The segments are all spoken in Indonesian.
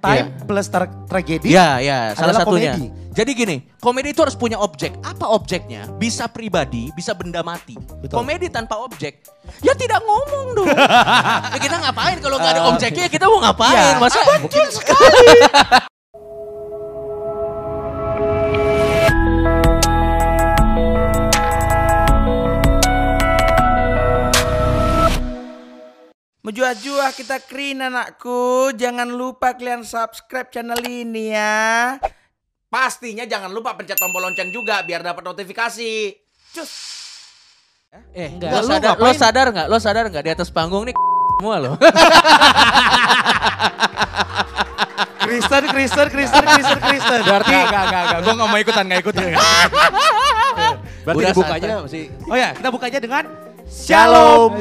Time plus tra- tragedi. Ya, ya, salah adalah satunya. komedi. Jadi gini, komedi itu harus punya objek. Apa objeknya? Bisa pribadi, bisa benda mati. Betul. Komedi tanpa objek, ya tidak ngomong dong. ya kita ngapain kalau nggak ada Eh, objeknya? Ya kita mau ngapain? iya. Masa Betul sekali. Menjuah-juah kita keren anakku. Jangan lupa kalian subscribe channel ini ya. Pastinya jangan lupa pencet tombol lonceng juga biar dapat notifikasi. Cus. Eh, Enggak. lo sadar, lo sadar nggak? Lo sadar nggak di atas panggung nih semua lo? Kristen, Kristen, Kristen, Kristen, Kristen. Berarti enggak enggak enggak. Gua enggak mau ikutan, enggak ikutan. Berarti Udah dibukanya masih Oh ya, kita bukanya dengan Shalom.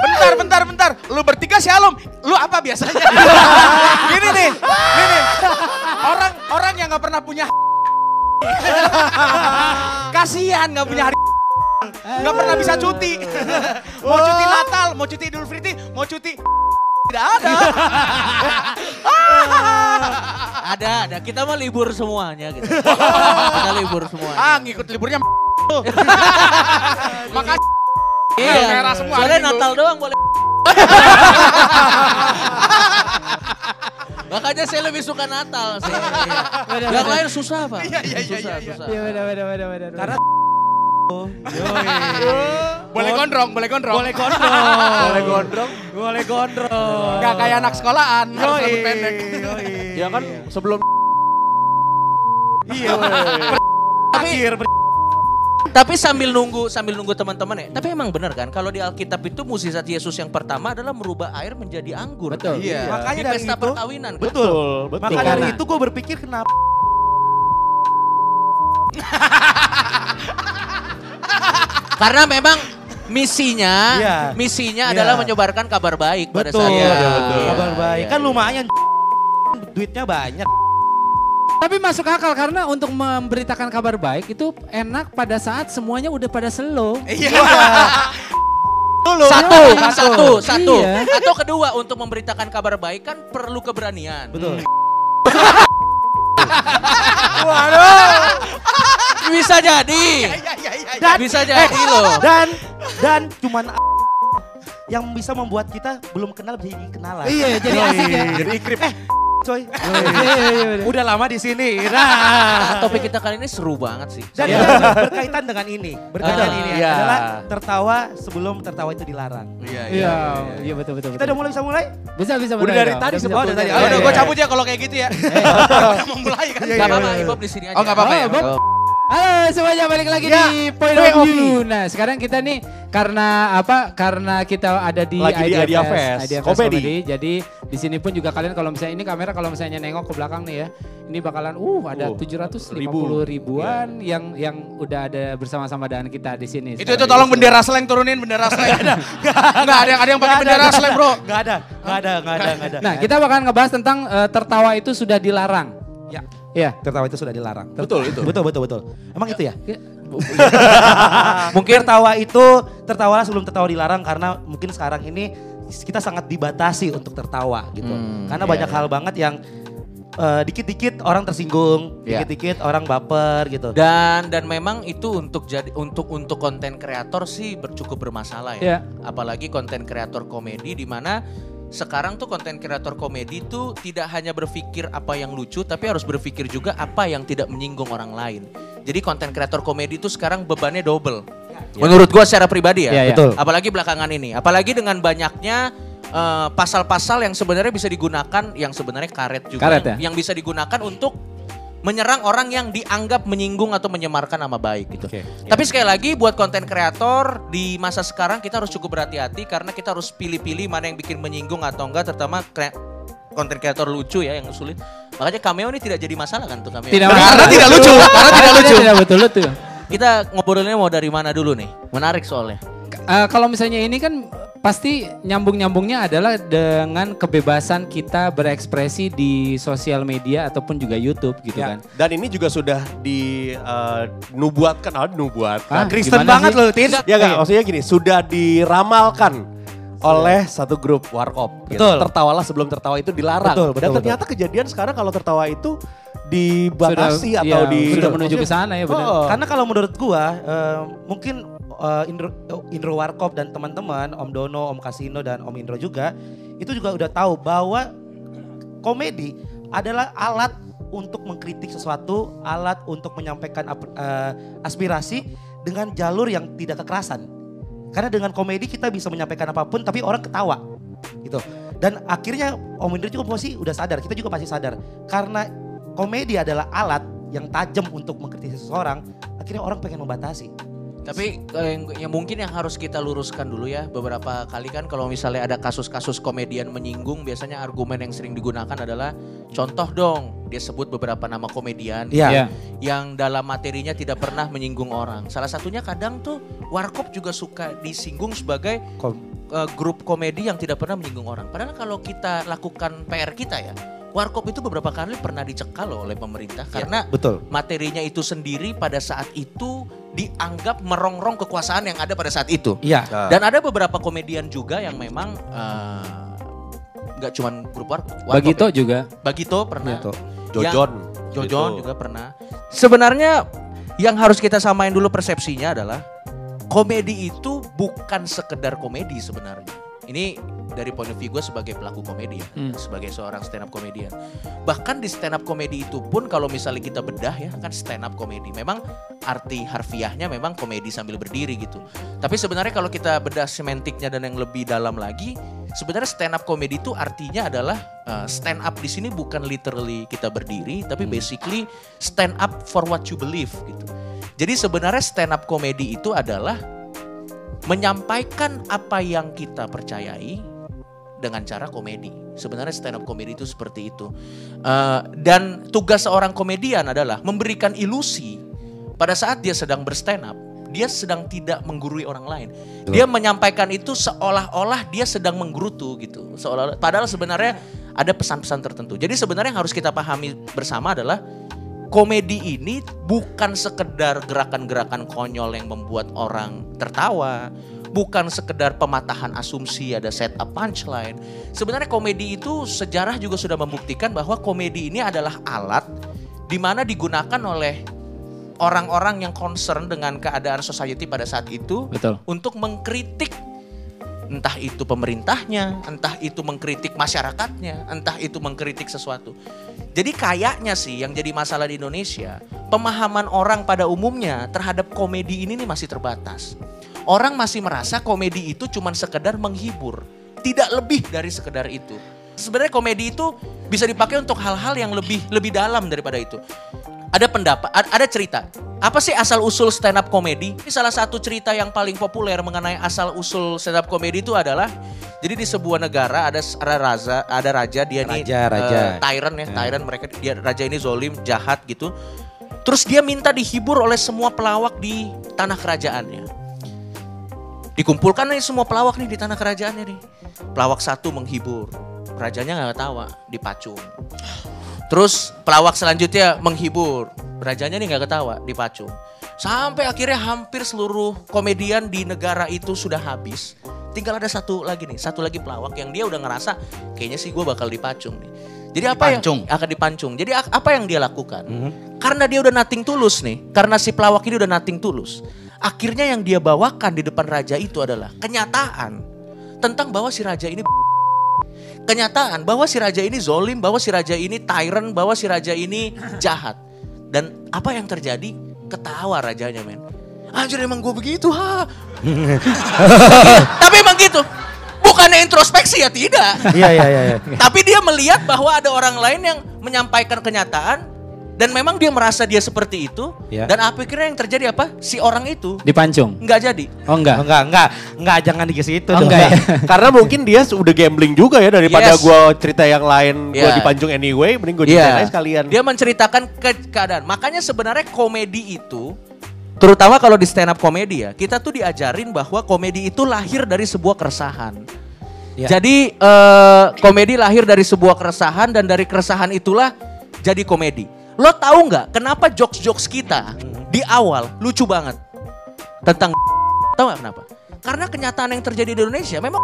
bentar, bentar, bentar. Lu bertiga shalom. Lu apa biasanya? gini nih, gini. Orang orang yang nggak pernah punya kasihan nggak punya hari nggak pernah bisa cuti mau cuti Natal mau cuti Idul Fitri mau cuti tidak ada ada, ada. Kita mah libur semuanya gitu. Kita libur semuanya. ah ngikut liburnya maka Iya, merah semua soalnya. Natal doang boleh. Makanya saya lebih suka Natal sih. Yang lain susah pak. Iya, iya, iya, Susah, iya, iya. susah. Iya benar benar benar benar. Karena boleh gondrong boleh gondrong boleh gondrong. Boleh gondrong. Boleh gondrong. Gak kayak anak sekolahan harus rambut pendek yoi. Ya kan sebelum Iya. Akhir Tapi sambil nunggu sambil nunggu teman-teman ya. Tapi emang benar kan kalau di Alkitab itu musisat Yesus yang pertama adalah merubah air menjadi anggur. Betul. Iya. Makanya Di dari pesta itu perkawinan. kan? betul. betul. Maka dari itu gue berpikir kenapa Karena memang misinya Iya. misinya Iya. adalah menyebarkan kabar baik pada betul. saat itu. Iya, betul. Kabar baik. Iya, Kan iya. lumayan duitnya banyak. Tapi masuk akal karena untuk memberitakan kabar baik itu enak pada saat semuanya udah pada slow. iya Satu, satu, satu. Iya. Atau kedua untuk memberitakan kabar baik kan perlu keberanian. Betul. Bisa jadi. Dan Bisa jadi loh. dan dan cuman yang bisa membuat kita belum kenal jadi kenalan. Iya, jadi asik ya. Jadi ikrip. Eh, coy. Iya, iya, iya, iya. Udah lama di sini. Nah. Topik kita kali ini seru banget sih. Dan Iya. berkaitan dengan ini, berkaitan Ah, dengan ini iya. adalah tertawa sebelum tertawa itu dilarang. iya Iya, iya betul betul. Kita betul. udah mulai bisa mulai? Bisa bisa Udah dari tadi Udah. Oh, dari tadi. Oh, udah iya, gue iya. cabut ya kalau kayak gitu ya. Mau mulai kan. Iya, Gak iya, apa-apa, iya. Ibob di sini aja. Oh nggak apa-apa ya. Halo semuanya balik lagi Ya, di Point Point of of View. Nah sekarang kita nih karena apa? Karena kita ada di Lagi di Idea Fest, Idea Fest komedi. Comedy. Jadi di sini pun juga kalian kalau misalnya ini kamera kalau misalnya nengok ke belakang nih ya, ini bakalan uh ada Uh, 750 ribu. ribuan yang yang udah ada bersama-sama dengan kita di sini. Itu itu tolong bendera slang turunin bendera slang. Enggak ada yang ada yang pakai bendera slang, Bro. Gak ada, gak ada, gak ada, gak ada. Nah kita bakalan ngebahas tentang eh, tertawa itu sudah dilarang. Ya. Ya. Tertawa itu sudah dilarang. Betul itu. Betul, betul, betul. Emang itu ya? Mungkin tertawa itu tertawa sebelum tertawa dilarang karena mungkin sekarang ini kita sangat dibatasi untuk tertawa gitu. Hmm, karena iya, banyak iya. hal banget yang eh, dikit-dikit orang tersinggung, Iya. dikit-dikit orang baper gitu. dan dan memang itu untuk jadi untuk untuk konten kreator sih cukup bermasalah Iya. ya. Apalagi konten kreator komedi di mana sekarang tuh konten kreator komedi tuh tidak hanya berpikir apa yang lucu tapi harus berpikir juga apa yang tidak menyinggung orang lain. Jadi konten kreator komedi itu sekarang bebannya double. Menurut gua secara pribadi ya. Iya, iya. Betul. Apalagi belakangan ini, apalagi dengan banyaknya eh, pasal-pasal yang sebenarnya bisa digunakan yang sebenarnya karet juga Karet ya? yang bisa digunakan untuk menyerang orang yang dianggap menyinggung atau menyemarkan nama baik gitu. Oke. Tapi sekali lagi buat konten kreator di masa sekarang kita harus cukup berhati-hati karena kita harus pilih-pilih mana yang bikin menyinggung atau enggak terutama kre- konten kreator lucu ya yang sulit. Makanya cameo ini tidak jadi masalah kan tuh cameo. Tidak Karena tidak lucu, karena tidak lucu. Tidak betul lucu. Kita ngobrolnya mau dari mana dulu nih? Menarik soalnya. Eh, kalau misalnya ini kan pasti nyambung-nyambungnya adalah dengan kebebasan kita berekspresi di sosial media ataupun juga YouTube gitu Ya. kan. Dan ini juga sudah dinubuatkan, ah nubuatkan. Ah, Kristen gimana banget sih? loh, Tin. Ya enggak, maksudnya gini, sudah diramalkan oleh satu grup warkop. gitu. Betul. Tertawalah sebelum tertawa itu dilarang. Betul, betul, Dan betul. ternyata kejadian sekarang kalau tertawa itu dibatasi Sudah- atau iya, di sudah menuju ke sana ya benar. Oh. Karena kalau menurut gua eh, mungkin eh, Indro, Indro Warkop dan teman-teman, Om Dono, Om Kasino dan Om Indro juga itu juga udah tahu bahwa komedi adalah alat untuk mengkritik sesuatu, alat untuk menyampaikan eh, aspirasi dengan jalur yang tidak kekerasan. Karena dengan komedi kita bisa menyampaikan apa pun tapi orang ketawa gitu. Dan akhirnya Om Indro juga pasti udah sadar, kita juga pasti sadar. Karena komedi adalah alat yang tajam untuk mengkritisi seseorang, akhirnya orang pengen membatasi. Tapi eh, yang, yang mungkin yang harus kita luruskan dulu ya beberapa kali kan kalau misalnya ada kasus-kasus komedian menyinggung biasanya argumen yang sering digunakan adalah contoh dong dia sebut beberapa nama komedian Iya. Iya. yang dalam materinya tidak pernah menyinggung orang. Salah satunya kadang tuh Warkop juga suka disinggung sebagai Kom- eh, grup komedi yang tidak pernah menyinggung orang. Padahal kalau kita lakukan PR kita ya, Warkop itu beberapa kali pernah dicekal loh oleh pemerintah karena Betul. materinya itu sendiri pada saat itu dianggap merongrong kekuasaan yang ada pada saat itu. Iya. Nah, Dan ada beberapa komedian juga yang memang eh, nggak cuman grup war, warkop Bagito ya. juga. Bagito pernah. Gitu. Jojon. Jojon Gitu. juga pernah. Sebenarnya yang harus kita samain dulu persepsinya adalah komedi itu bukan sekedar komedi sebenarnya. Ini dari point of view gue sebagai pelaku komedi ya, Hmm. sebagai seorang stand up comedian. Bahkan di stand up komedi itu pun kalau misalnya kita bedah ya kan stand up komedi. Memang arti harfiahnya memang komedi sambil berdiri gitu. Tapi sebenarnya kalau kita bedah semantiknya dan yang lebih dalam lagi, sebenarnya stand up komedi itu artinya adalah uh, stand up di sini bukan literally kita berdiri, tapi basically stand up for what you believe gitu. Jadi sebenarnya stand up komedi itu adalah menyampaikan apa yang kita percayai dengan cara komedi. Sebenarnya stand up komedi itu seperti itu. Eh, dan tugas seorang komedian adalah memberikan ilusi pada saat dia sedang berstand up, dia sedang tidak menggurui orang lain. Dia menyampaikan itu seolah-olah dia sedang menggerutu gitu. Seolah padahal sebenarnya ada pesan-pesan tertentu. Jadi sebenarnya yang harus kita pahami bersama adalah komedi ini bukan sekedar gerakan-gerakan konyol yang membuat orang tertawa, bukan sekedar pematahan asumsi ada setup punchline. Sebenarnya komedi itu sejarah juga sudah membuktikan bahwa komedi ini adalah alat di mana digunakan oleh orang-orang yang concern dengan keadaan society pada saat itu Betul. untuk mengkritik entah itu pemerintahnya, entah itu mengkritik masyarakatnya, entah itu mengkritik sesuatu. Jadi kayaknya sih yang jadi masalah di Indonesia, pemahaman orang pada umumnya terhadap komedi ini nih masih terbatas. Orang masih merasa komedi itu cuma sekedar menghibur, tidak lebih dari sekedar itu. Sebenarnya komedi itu bisa dipakai untuk hal-hal yang lebih lebih dalam daripada itu. Ada pendapat, ad- ada cerita. Apa sih asal usul stand up komedi? Ini salah satu cerita yang paling populer mengenai asal usul stand up komedi itu adalah jadi di sebuah negara ada raja, ada raja dia nih Raja, raja. eh, tyrant ya, tyrant mereka dia raja ini zolim, jahat gitu. Terus dia minta dihibur oleh semua pelawak di tanah kerajaannya. Dikumpulkan nih semua pelawak nih di tanah kerajaannya nih. Pelawak satu menghibur, rajanya nggak ketawa, dipacung. Terus pelawak selanjutnya menghibur, rajanya nih nggak ketawa, dipacung. Sampai akhirnya hampir seluruh komedian di negara itu sudah habis. Tinggal ada satu lagi nih, satu lagi pelawak yang dia udah ngerasa kayaknya sih gue bakal dipacung nih. Jadi apa Dipancung. yang akan dipancung? Jadi apa yang dia lakukan? Karena dia udah nating tulus nih, karena si pelawak ini udah nating tulus. Akhirnya yang dia bawakan di depan raja itu adalah kenyataan tentang bahwa si raja ini kenyataan bahwa si raja ini zolim, bahwa si raja ini tyrant, bahwa si raja ini jahat. Dan apa yang terjadi? Ketawa rajanya men. Anjir emang gue begitu ha. Tapi emang gitu. Bukannya introspeksi ya tidak. Iya iya iya. iya. Tapi dia melihat bahwa ada orang lain yang menyampaikan kenyataan dan memang dia merasa dia seperti itu. Ya. Dan akhirnya yang terjadi apa? Si orang itu Dipancung. nggak jadi. Oh enggak. Enggak enggak enggak jangan dikasih itu Oh, dong. enggak ya? Karena mungkin dia udah gambling juga ya daripada Yes. gua cerita yang lain gua Iya. dipancung anyway, mending gua ceritain aja sekalian. Dia menceritakan ke keadaan. Makanya sebenarnya komedi itu Terutama kalau di stand up komedi ya, kita tuh diajarin bahwa komedi itu lahir dari sebuah keresahan. Ya. Jadi eh, komedi lahir dari sebuah keresahan dan dari keresahan itulah jadi komedi. Lo tahu nggak kenapa jokes-jokes kita di awal lucu banget tentang tahu nggak kenapa? Karena kenyataan yang terjadi di Indonesia memang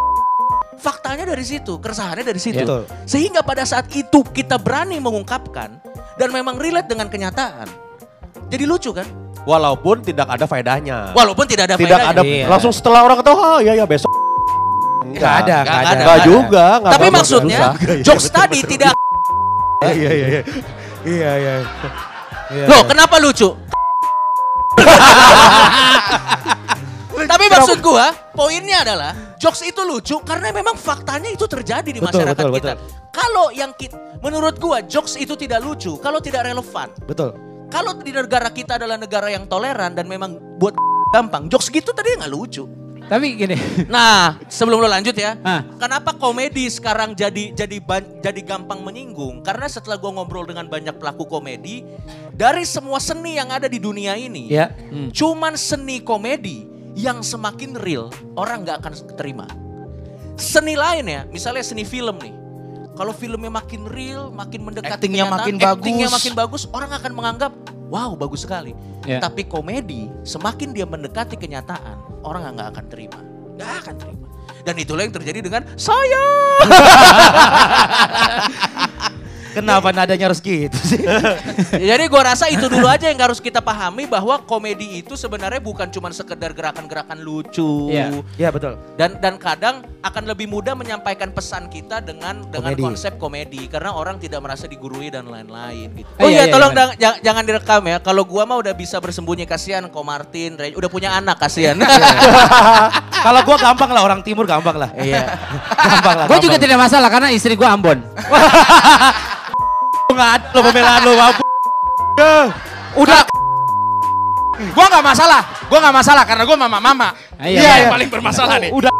faktanya dari situ, keresahannya dari situ. Betul. Sehingga pada saat itu kita berani mengungkapkan dan memang relate dengan kenyataan. Jadi lucu kan? Walaupun tidak ada faedahnya. Walaupun tidak ada tidak faedahnya. ada Iya. langsung setelah orang ketawa, oh iya ya besok. Nggak ada, nggak ada. Enggak juga, nggak Tapi maksudnya jokes tadi tidak Iya iya iya. Iya iya. Iya, Loh, iya. kenapa lucu? Tapi maksud gua, poinnya adalah jokes itu lucu karena memang faktanya itu terjadi di Betul, masyarakat betul, kita. betul. Kalau yang kita, menurut gua jokes itu tidak lucu kalau tidak relevan. Betul. Kalau di negara kita adalah negara yang toleran dan memang buat gampang, jokes gitu tadi nggak lucu. Tapi gini, Nah, sebelum lo lanjut ya, Ah. kenapa komedi sekarang jadi jadi ban- jadi gampang menyinggung? Karena setelah gua ngobrol dengan banyak pelaku komedi, dari semua seni yang ada di dunia ini, Ya. cuman seni komedi yang semakin real orang nggak akan terima. Seni lain ya, misalnya seni film nih. Kalau filmnya makin real, makin mendekati Actingnya kenyataan, makin actingnya bagus. makin bagus, orang akan menganggap wow bagus sekali. Ya. Tapi komedi semakin dia mendekati kenyataan, orang nggak akan terima, nggak akan terima. Dan itulah yang terjadi dengan saya. Kenapa nadanya harus gitu sih? Jadi gua rasa itu dulu aja yang harus kita pahami bahwa komedi itu sebenarnya bukan cuma sekedar gerakan-gerakan lucu. Iya. ya betul. Dan dan kadang akan lebih mudah menyampaikan pesan kita dengan dengan Komedi. konsep komedi karena orang tidak merasa digurui dan lain-lain gitu. Eh, Oh iya, iya, iya, tolong iya. jangan, jangan direkam ya. Kalau gua mah udah bisa bersembunyi kasihan Ko Martin, Ray- udah punya anak kasihan. Kalau gua gampang lah orang timur gampang lah. Iya. gampang lah. gue juga gampang. tidak masalah karena istri gue Ambon. Nggak ada lo pembelaan lo mampu. Udah. Gua nggak masalah, gua nggak masalah karena gua mama-mama. Ah, iya, Dia iya. yang paling bermasalah nih. Udah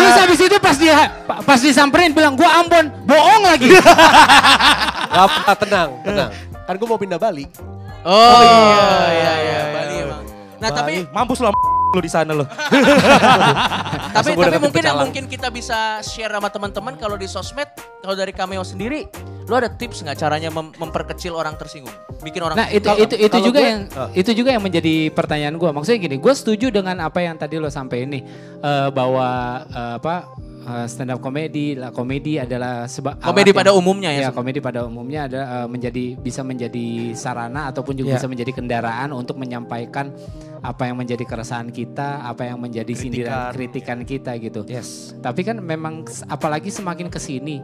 Terus habis itu pas dia pas disamperin bilang gue Ambon, bohong lagi. Gak apa, tenang, tenang. Kan gue mau pindah Bali. Oh, iya iya iya Bali emang. Nah, tapi mampus lo lo di sana lo. tapi tapi mungkin yang mungkin kita bisa share sama teman-teman kalau di sosmed, kalau dari Cameo sendiri, lo ada tips nggak caranya mem- memperkecil orang tersinggung? Bikin orang Nah itu itu itu juga gue- yang itu juga yang menjadi pertanyaan gue. Maksudnya gini, gue setuju dengan apa yang tadi lo sampai ini eh, bahwa eh, apa stand up komedi lah komedi adalah seba, Komedi pada yang- umumnya ya, ya komedi pada umumnya ada eh, menjadi bisa menjadi sarana ataupun juga Ya. bisa menjadi kendaraan untuk menyampaikan apa yang menjadi keresahan kita, apa yang menjadi sindiran kritikan kita gitu. Yes. Tapi kan memang apalagi semakin ke sini,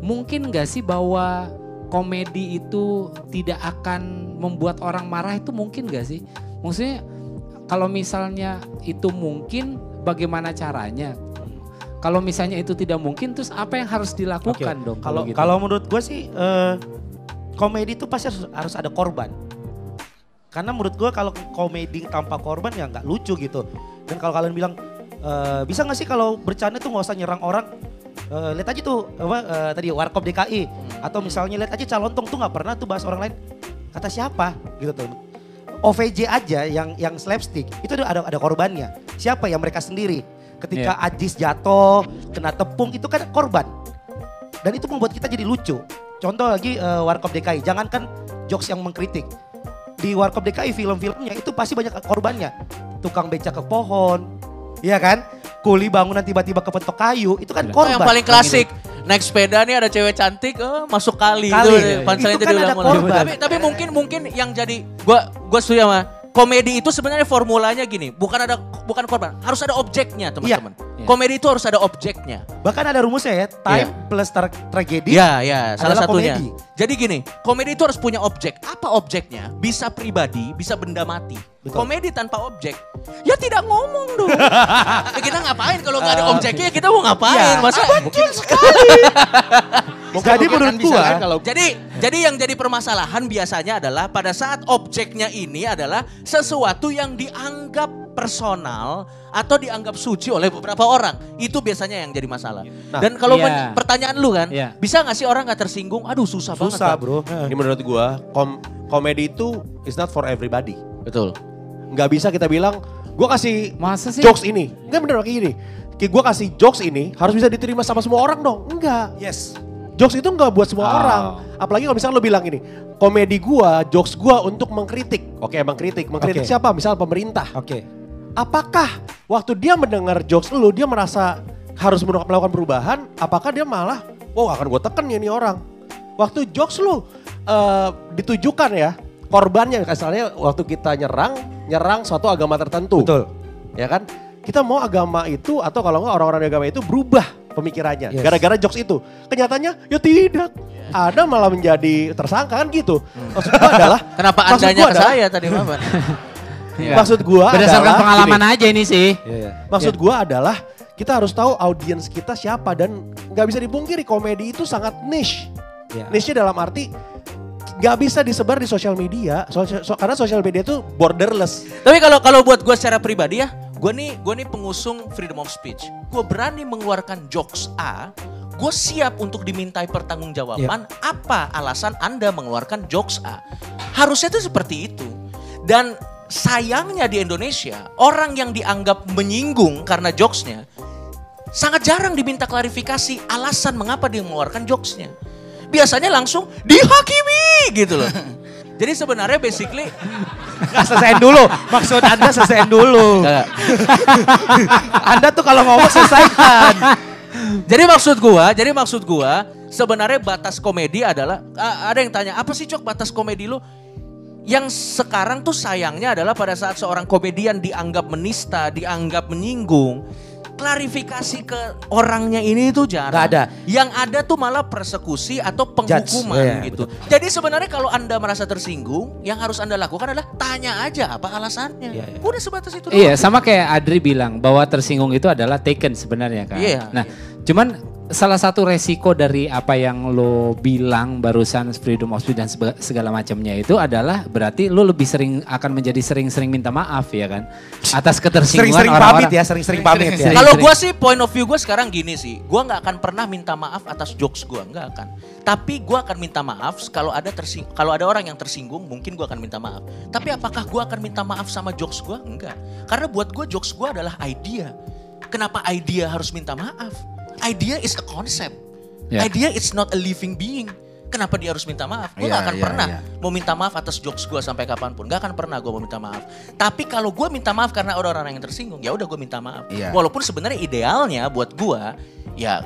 mungkin gak sih bahwa komedi itu tidak akan membuat orang marah itu mungkin gak sih? Maksudnya kalau misalnya itu mungkin bagaimana caranya? Kalau misalnya itu tidak mungkin terus apa yang harus dilakukan Oke. dong Kalau gitu? kalau menurut gue sih eh, komedi itu pasti harus, harus ada korban. Karena menurut gue kalau komedi tanpa korban ya nggak lucu gitu. Dan kalau kalian bilang eh, bisa nggak sih kalau bercanda tuh nggak usah nyerang orang. Eh, lihat aja tuh apa eh, tadi Warkop DKI atau misalnya lihat aja Calontong tuh nggak pernah tuh bahas orang lain. Kata siapa gitu tuh. OVJ aja yang yang slapstick itu ada ada, korbannya. Siapa ya mereka sendiri. Ketika Ajis jatuh, kena tepung itu kan korban. Dan itu membuat kita jadi lucu. Contoh lagi eh, Warkop DKI, jangankan jokes yang mengkritik. Di Warkop DKI film-filmnya itu pasti banyak korbannya. Tukang beca ke pohon, iya kan? Kuli bangunan tiba-tiba kepentok kayu, itu kan Oh, korban. yang paling klasik naik sepeda nih ada cewek cantik oh, masuk kali, Kali. itu punchline Itu itu kan ada korban. Tapi tapi mungkin mungkin yang jadi gua gua setuju sama komedi itu sebenarnya formulanya gini, bukan ada bukan korban, harus ada objeknya, teman-teman. Iya. Komedi itu harus ada objeknya. Bahkan ada rumusnya ya, time plus tra- tragedi. Iya, ya, salah adalah satunya. komedi. Jadi gini, komedi itu harus punya objek. Apa objeknya? Bisa pribadi, bisa benda mati. Betul. Komedi tanpa objek, ya tidak ngomong dong. ya kita ngapain kalau nggak ada objeknya? Ya kita mau ngapain? Iya. Masa Betul sekali. Jadi menurut kan gua, kan kalau Jadi jadi yang jadi permasalahan biasanya adalah pada saat objeknya ini adalah sesuatu yang dianggap personal atau dianggap suci oleh beberapa orang. Itu biasanya yang jadi masalah. Dan kalau Iya. men- pertanyaan lu kan, Iya. bisa nggak sih orang nggak tersinggung? Aduh susah, banget. Susah bro. Ini menurut gua kom komedi itu is not for everybody. Betul. Nggak bisa kita bilang, gue kasih Masa sih? jokes ini. Enggak bener kayak gini. Kayak gue kasih jokes ini harus bisa diterima sama semua orang dong. Enggak. Yes. Jokes itu nggak buat semua Oh. orang. Apalagi kalau misalnya lo bilang ini, komedi gua, jokes gua untuk mengkritik. Oke, mengkritik. Mengkritik Oke. siapa? Misal pemerintah. Oke. Apakah waktu dia mendengar jokes lu, dia merasa harus melakukan perubahan? Apakah dia malah, wow akan gue tekan nih ini orang. Waktu jokes lu eh, ditujukan ya, korbannya misalnya waktu kita nyerang, nyerang suatu agama tertentu. Betul. Ya kan? Kita mau agama itu atau kalau enggak orang-orang di agama itu berubah pemikirannya. Yes. Gara-gara jokes itu. Kenyataannya ya tidak. Ada malah menjadi tersangka kan gitu. Maksud gua adalah Kenapa maksud andanya gua ke adalah- saya tadi Bapak? Iya. Maksud gua Berdasarkan adalah pengalaman gini. aja ini sih. Iya, iya. Maksud gua adalah kita harus tahu audiens kita siapa dan nggak bisa dipungkiri komedi itu sangat niche. Iya. Niche dalam arti nggak bisa disebar di sosial media, Sosial- so- karena sosial media itu borderless. Tapi kalau kalau buat gue secara pribadi ya, gue nih gue nih pengusung freedom of speech. Gue berani mengeluarkan jokes A, gue siap untuk dimintai pertanggungjawaban apa alasan anda mengeluarkan jokes A. Harusnya itu seperti itu. Dan sayangnya di Indonesia orang yang dianggap menyinggung karena jokesnya sangat jarang diminta klarifikasi alasan mengapa dia mengeluarkan jokesnya. Biasanya langsung dihakimi gitu loh. Jadi sebenarnya basically Nggak, selesaiin dulu. Maksud Anda selesaiin dulu. Anda tuh kalau ngomong selesaikan. Jadi maksud gua, jadi maksud gua sebenarnya batas komedi adalah ada yang tanya, "Apa sih Cok batas komedi lu?" Yang sekarang tuh sayangnya adalah pada saat seorang komedian dianggap menista, dianggap menyinggung, klarifikasi ke orangnya ini tuh jarang. Nggak ada. Yang ada tuh malah persekusi atau penghukuman Iya, iya, gitu. Jadi sebenarnya kalau Anda merasa tersinggung, yang harus Anda lakukan adalah tanya aja apa alasannya. Iya, iya. Udah sebatas itu Iya, doang. sama kayak Adri bilang bahwa tersinggung itu adalah taken sebenarnya kan. Iya, Nah, cuman salah satu resiko dari apa yang lo bilang barusan freedom of speech dan segala macamnya itu adalah berarti lo lebih sering akan menjadi sering-sering minta maaf ya kan atas ketersinggungan Sering-sering orang-orang. pamit ya, sering-sering pamit ya. Kalau gue sih point of view gue sekarang gini sih, gue nggak akan pernah minta maaf atas jokes gue, nggak akan. Tapi gue akan minta maaf kalau ada tersing, kalau ada orang yang tersinggung, mungkin gue akan minta maaf. Tapi apakah gue akan minta maaf sama jokes gue? Enggak. Karena buat gue jokes gue adalah idea. Kenapa idea harus minta maaf? Idea is a concept. Ya. Idea is not a living being. Kenapa dia harus minta maaf? Gue Iya, gak akan iya, pernah iya. mau minta maaf atas jokes gue sampai kapan pun. Gak akan pernah gue mau minta maaf. Tapi kalau gue minta maaf karena ada orang yang tersinggung, ya udah gue minta maaf. Iya. Walaupun sebenarnya idealnya buat gue, ya,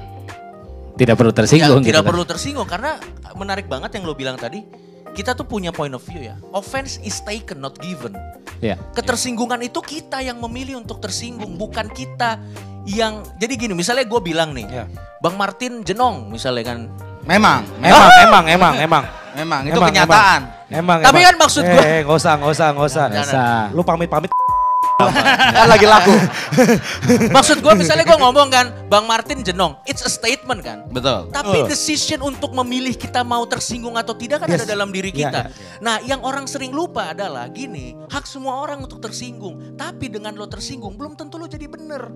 Tidak perlu ya tersinggung gitu tidak kan. perlu tersinggung karena menarik banget yang lo bilang tadi. Kita tuh punya point of view ya. Offense is taken, not given. Iya. Ketersinggungan itu kita yang memilih untuk tersinggung, bukan kita yang. Jadi gini, misalnya gue bilang nih, Ya. Bang Martin jenong misalnya kan. Memang, Emang, emang, emang, emang. memang itu Emang, kenyataan. Emang, Tapi emang. kan maksud gua- Eh, nggak usah, nggak usah, nggak usah. Biasa. Lu pamit-pamit. Kan lagi laku. Maksud gue misalnya gue ngomong kan, Bang Martin jenong, it's a statement kan. Betul. Tapi decision untuk memilih kita mau tersinggung atau tidak kan Yes. ada dalam diri Iya, kita. iya, Nah, yang orang sering lupa adalah gini, hak semua orang untuk tersinggung. Tapi dengan lo tersinggung, belum tentu lo jadi bener.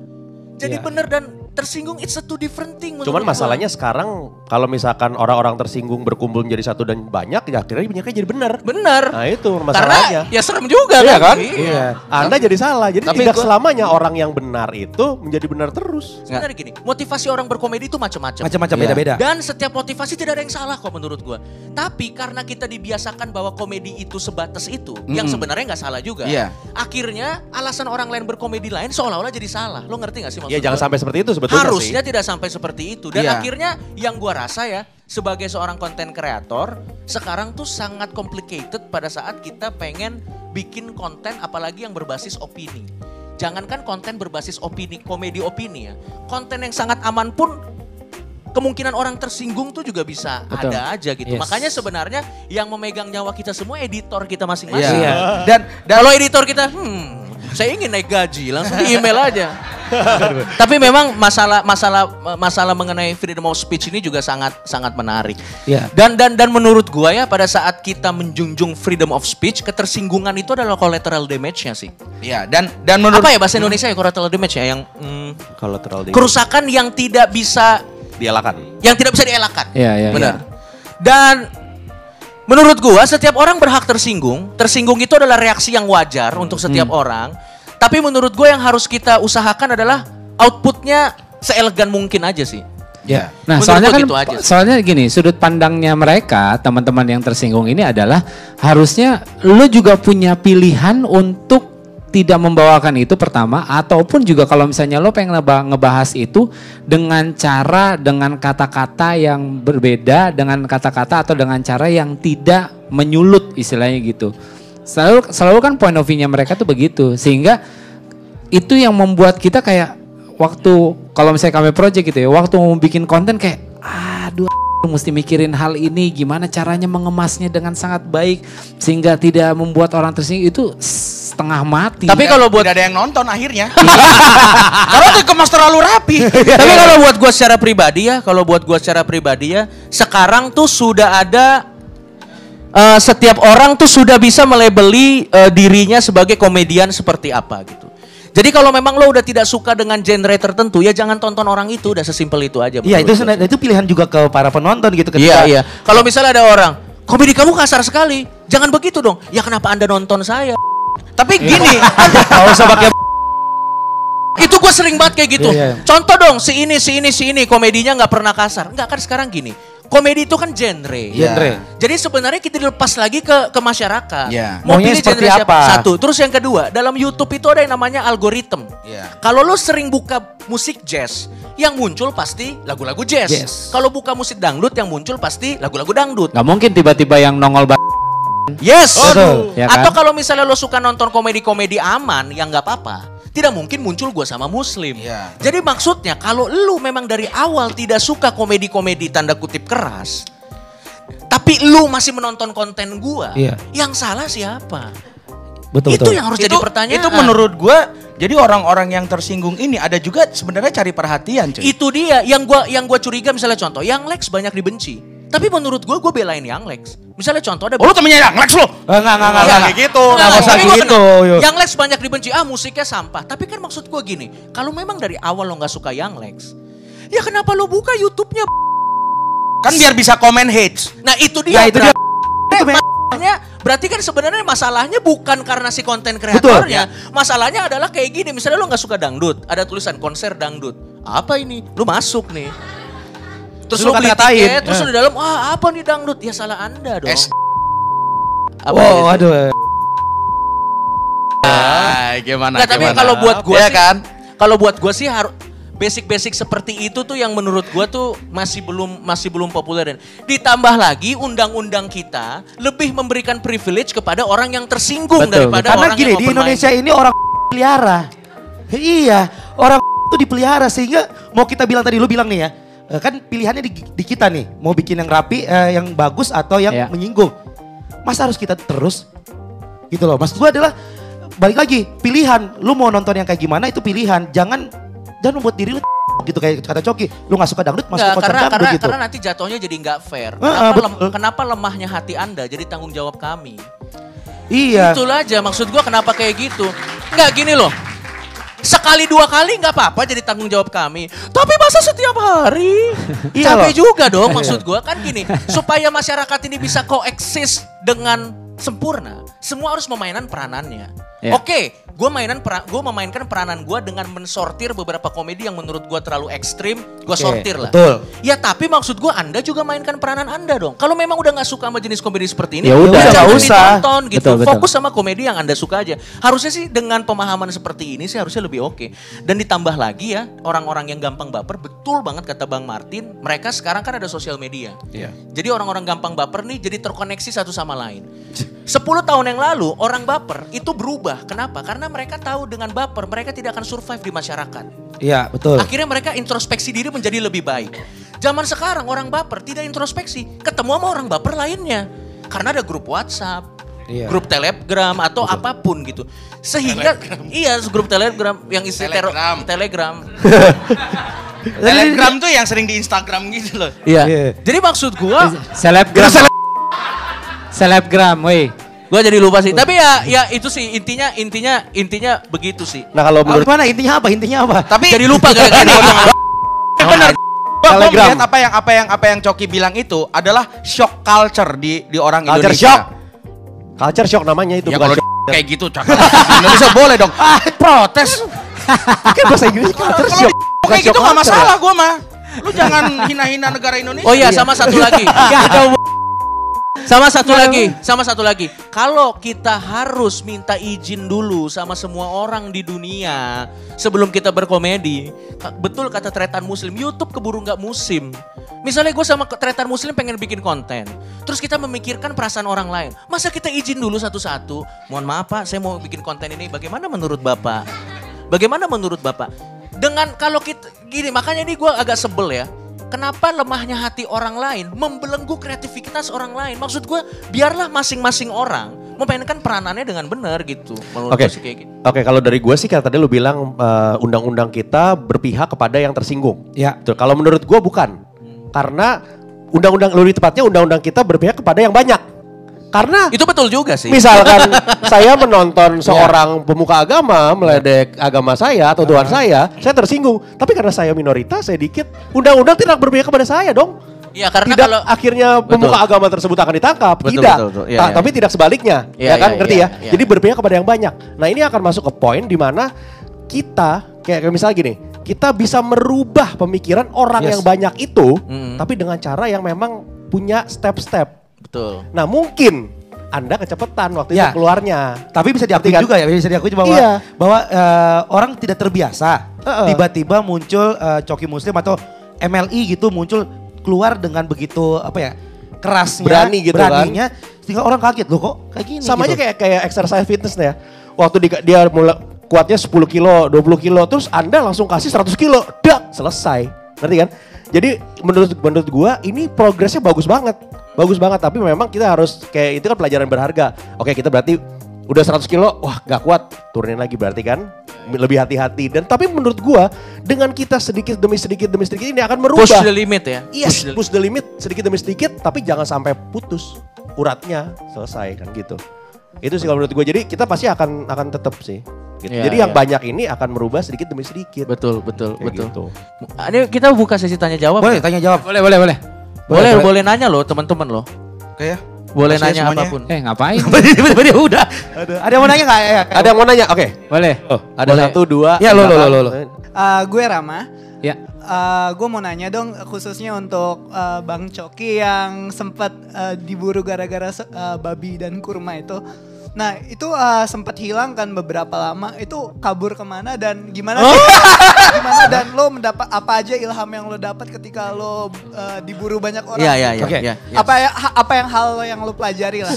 Jadi Iya. bener dan tersinggung it's a two different thing. Cuman masalahnya sekarang kalau misalkan orang-orang tersinggung berkumpul menjadi satu dan banyak, ya akhirnya banyaknya jadi benar. bener. Nah itu Karena masalahnya. ya serem juga Iya kan? Iya. Anda jadi salah. Jadi Tapi tidak gua- selamanya orang yang benar itu menjadi benar terus. Sebenarnya gini, motivasi orang berkomedi itu macam-macam. Macam-macam Iya. beda-beda. Dan setiap motivasi tidak ada yang salah kok menurut gua. Tapi karena kita dibiasakan bahwa komedi itu sebatas itu, yang Mm-mm. sebenarnya nggak salah juga. Iya. Akhirnya alasan orang lain berkomedi lain seolah-olah jadi salah. Lo ngerti gak sih maksud Ya jangan sampai seperti itu sebetulnya Harusnya sih. tidak sampai seperti itu. Dan Iya. akhirnya yang gua rasa ya sebagai seorang konten kreator sekarang tuh sangat complicated pada saat kita pengen bikin konten apalagi yang berbasis opini. Jangankan konten berbasis opini, komedi opini ya. Konten yang sangat aman pun kemungkinan orang tersinggung tuh juga bisa Betul. ada aja gitu. Yes. Makanya sebenarnya yang memegang nyawa kita semua editor kita masing-masing. Iya. Dan dan Kalau editor kita, hmm, saya ingin naik gaji, langsung di email aja. Tapi memang masalah masalah masalah mengenai freedom of speech ini juga sangat sangat menarik. Iya. Dan dan dan menurut gua ya pada saat kita menjunjung freedom of speech, ketersinggungan itu adalah collateral damage-nya sih. Iya, dan dan menurut Apa ya bahasa Indonesia ya collateral damage ya yang hmm, Kalau terlalu kerusakan yang tidak bisa dialakan. yang tidak bisa dielakkan. Iya, iya, Benar. iya. Dan Menurut gua setiap orang berhak tersinggung. Tersinggung itu adalah reaksi yang wajar untuk setiap orang. Tapi menurut gua yang harus kita usahakan adalah outputnya seelegan mungkin aja sih. Ya. Nah, Menurut soalnya kan gitu aja sih. soalnya gini, sudut pandangnya mereka, teman-teman yang tersinggung ini adalah harusnya lu juga punya pilihan untuk tidak membawakan itu pertama ataupun juga kalau misalnya lo pengen ngeba- ngebahas itu dengan cara dengan kata-kata yang berbeda dengan kata-kata atau dengan cara yang tidak menyulut istilahnya gitu. Selalu selalu kan point of view-nya mereka tuh begitu sehingga itu yang membuat kita kayak waktu kalau misalnya kami project gitu ya waktu mau bikin konten kayak aduh mesti mikirin hal ini gimana caranya mengemasnya dengan sangat baik sehingga tidak membuat orang tersinggung itu setengah mati Tapi kalau buat Tidak ada yang nonton akhirnya. Kalau dikemas terlalu rapi. Tapi kalau buat gua secara pribadi ya, kalau buat gua secara pribadi ya, sekarang tuh sudah ada eh, setiap orang tuh sudah bisa melebeli eh, dirinya sebagai komedian seperti apa gitu. Jadi kalau memang lo udah tidak suka dengan genre tertentu ya jangan tonton orang itu, udah sesimpel itu aja. Iya itu sena- itu pilihan juga ke para penonton gitu Iya ketika iya. Kalau misalnya ada orang, komedi kamu kasar sekali, jangan begitu dong. Ya kenapa anda nonton saya? Tapi gini, Nggak usah pakai itu gue sering banget kayak gitu. Iya, iya. Contoh dong, si ini, si ini, si ini, komedinya nggak pernah kasar. Nggak kan sekarang gini, komedi itu kan genre. genre. Jadi sebenarnya kita dilepas lagi ke ke masyarakat. Iya. Mau pilih genre siapa? apa? Satu. Terus yang kedua, dalam YouTube itu ada yang namanya algoritma. Iya. Kalau lo sering buka musik jazz, yang muncul pasti lagu-lagu jazz. Jazz. Kalau buka musik dangdut, yang muncul pasti lagu-lagu dangdut. nggak mungkin tiba-tiba yang nongol ba- Yes. Betul. Ya kan? Atau kalau misalnya lo suka nonton komedi-komedi aman yang nggak apa-apa, tidak mungkin muncul gua sama Muslim. Iya. Jadi maksudnya kalau lu memang dari awal tidak suka komedi-komedi tanda kutip keras, tapi lu masih menonton konten gua, Iya. yang salah siapa? betul itu betul. yang harus itu, jadi pertanyaan. itu menurut gua jadi orang-orang yang tersinggung ini ada juga sebenarnya cari perhatian cuy. itu dia yang gua yang gua curiga misalnya contoh, yang Lex banyak dibenci. Tapi menurut gua gua belain yang Lex. Misalnya contoh ada Oh, lu temennya yang Lex lu? Eh, Enggak enggak enggak enggak. kayak gitu. Nggak Nggak, usah gitu. Yang Lex banyak dibenci, ah musiknya sampah. Tapi kan maksud gua gini, kalau memang dari awal lo nggak suka Yang Lex, ya kenapa lo buka YouTube-nya? Kan biar bisa komen hates. Nah itu Ya dia. itu dia. berarti- masalahnya, berarti kan sebenarnya masalahnya bukan karena si konten kreatornya. Masalahnya adalah kayak gini, misalnya lo nggak suka dangdut, ada tulisan konser dangdut. Apa ini? Lu masuk nih. Terus Lu kata-katain. tiket, terus Eh. lu di dalam, wah apa nih dangdut? Ya salah anda dong. S- Apa Wow, itu? aduh. Ah, gimana? Nggak, tapi kalau buat gua Iya sih, kan? kalau buat gua sih harus basic-basic seperti itu tuh yang menurut gua tuh masih belum masih belum populer. Ditambah lagi undang-undang kita lebih memberikan privilege kepada orang yang tersinggung Betul, daripada Karena orang gini yang di Indonesia ini orang pelihara. Iya, orang itu dipelihara sehingga mau kita bilang tadi lu bilang nih ya, kan pilihannya di, di kita nih, mau bikin yang rapi, eh, yang bagus atau yang Iya. menyinggung. Masa harus kita terus? Gitu loh. Maksud gua adalah balik lagi pilihan. Lu mau nonton yang kayak gimana itu pilihan. Jangan jangan membuat diri lu gitu kayak kata Coki. Lu nggak suka dangdut masuk konser karena, dangdut karena, gitu. karena nanti jatuhnya jadi nggak fair. Ah, Kenapa, lem- betul. kenapa lemahnya hati anda jadi tanggung jawab kami? iya. Itulah aja maksud gua kenapa kayak gitu. Nggak gini loh. Sekali dua kali nggak apa-apa jadi tanggung jawab kami. Tapi masa setiap hari? Iya Capek loh. juga dong maksud gua kan gini. Supaya masyarakat ini bisa koeksis dengan sempurna, semua harus memainkan peranannya. Iya. Oke, gue mainan gue memainkan peranan gue dengan mensortir beberapa komedi yang menurut gue terlalu ekstrim, gue Oke, sortir lah. betul. Ya tapi maksud gue Anda juga mainkan peranan Anda dong. Kalau memang udah nggak suka sama jenis komedi seperti ini, Ya udah. Nggak usah. ditonton gitu. Betul, betul. Fokus sama komedi yang Anda suka aja. Harusnya sih dengan pemahaman seperti ini sih harusnya lebih oke. Dan ditambah lagi ya, orang-orang yang gampang baper, betul banget kata Bang Martin, mereka sekarang kan ada sosial media. Iya. Jadi orang-orang gampang baper nih jadi terkoneksi satu sama lain. 10 tahun yang lalu orang baper itu berubah. Kenapa? Karena mereka tahu dengan baper mereka tidak akan survive di masyarakat. Iya, betul. Akhirnya mereka introspeksi diri menjadi lebih baik. Zaman sekarang orang baper tidak introspeksi, ketemu sama orang baper lainnya. Karena ada grup WhatsApp, Iya. grup Telegram atau apa pun gitu. Sehingga iya grup Telegram yang isi Telegram. Telegram. Telegram tuh yang sering di Instagram gitu loh. Iya. Iya. Jadi maksud gua Selebgram. Selebgram, woi. Gua jadi lupa sih. Tapi ya ya itu sih intinya intinya intinya begitu sih. Nah kalau Menurut mana intinya apa? Intinya apa? Tapi Jadi lupa potong- bener. Bang, gua Telegram. melihat apa yang apa yang apa yang Coki bilang itu adalah shock culture di di orang Culture Indonesia. shock. Culture shock namanya itu Ya bukan shock. kayak gitu cakap Indonesia boleh dong. Ah, protes. Kan bahasa Inggris culture shock. kayak gitu culture. masalah gua mah. Lu jangan hina-hina negara Indonesia. Oh iya, sama satu lagi. Sama satu lagi, sama satu lagi. Kalau kita harus minta izin dulu sama semua orang di dunia sebelum kita berkomedi, betul kata tretan muslim, YouTube keburu nggak musim. Misalnya gue sama tretan muslim pengen bikin konten, terus kita memikirkan perasaan orang lain. Masa kita izin dulu satu-satu? Mohon maaf pak, saya mau bikin konten ini. Bagaimana menurut bapak? Bagaimana menurut bapak? Dengan kalau kita gini, makanya ini gue agak sebel ya. Kenapa lemahnya hati orang lain membelenggu kreativitas orang lain? Maksud gue, biarlah masing-masing orang memainkan peranannya dengan benar gitu. Menurut Oke. gue sih kayak gitu. Oke, kalau dari gue sih kayak tadi lu bilang eh, undang-undang kita berpihak kepada yang tersinggung. Ya. Tuh, kalau menurut gue bukan. Karena undang-undang lebih tepatnya undang-undang kita berpihak kepada yang banyak. Karena Itu betul juga sih. misalkan saya menonton seorang pemuka agama meledek agama saya atau Tuhan saya, saya tersinggung. Tapi karena saya minoritas, saya dikit, undang-undang tidak berpihak kepada saya dong. Iya karena tidak kalau akhirnya pemuka agama tersebut akan ditangkap, Betul, tidak. betul, betul. Iya, Ta- iya, tapi iya. tidak sebaliknya, Iya, ya kan? iya, Ngerti iya, ya? iya. Jadi berpihak kepada yang banyak. Nah ini akan masuk ke poin di mana kita kayak misalnya gini, kita bisa merubah pemikiran orang Yes. yang banyak itu, Mm. tapi dengan cara yang memang punya step-step. Betul. Nah mungkin anda kecepatan waktu Ya. itu keluarnya. Tapi bisa diakui kan? juga ya, bisa diakui bahwa Iya. bahwa eh, orang tidak terbiasa tiba-tiba muncul eh, coki muslim atau MLI gitu muncul keluar dengan begitu apa ya kerasnya, Berani gitu kan. beraninya, sehingga orang kaget loh kok kayak gini. Sama aja gitu. kayak kayak exercise fitness ya. Waktu di- dia mulai kuatnya 10 kilo, 20 kilo, terus Anda langsung kasih 100 kilo, dak selesai. Ngerti kan? Jadi menurut menurut gua ini progresnya bagus banget. Bagus banget, tapi memang kita harus kayak itu kan pelajaran berharga. Oke, kita berarti udah 100 kilo, wah gak kuat, turunin lagi berarti kan lebih hati-hati dan tapi menurut gua dengan kita sedikit demi sedikit demi sedikit ini akan merubah Push the limit ya. Yes, Push the- push the limit sedikit demi sedikit, tapi jangan sampai putus uratnya selesai kan gitu. Itu sih kalau menurut gue. Jadi kita pasti akan akan tetap sih. Gitu. Iya, Jadi yang iya. banyak ini akan merubah sedikit demi sedikit. Betul, betul, Kayak betul. gitu. Ini kita buka sesi tanya jawab. boleh tanya jawab. Boleh, boleh, boleh. Boleh, boleh. boleh, nanya loh teman-teman loh. Oke ya. Boleh nanya semuanya? apa pun. Eh, ngapain? Tiba-tiba udah. Ada yang mau nanya nggak? Ya, Ada yang mau nanya? Oke. boleh. Oh, ada Boleh. satu dua. Ya, lo, lo, lo, lo. Eh, gue Rama. Ya. gue mau nanya dong khususnya untuk eh, Bang Coki yang sempat eh, diburu gara-gara eh, babi dan kurma itu. Nah itu eh, sempat hilang kan beberapa lama. Itu kabur ke mana dan gimana? Oh. gimana dan lo mendapat apa aja ilham yang lo dapat ketika lo eh, diburu banyak orang? Iya, iya, iya. Oke. iya, iya. Apa ya ha- apa yang hal yang lo pelajari lah?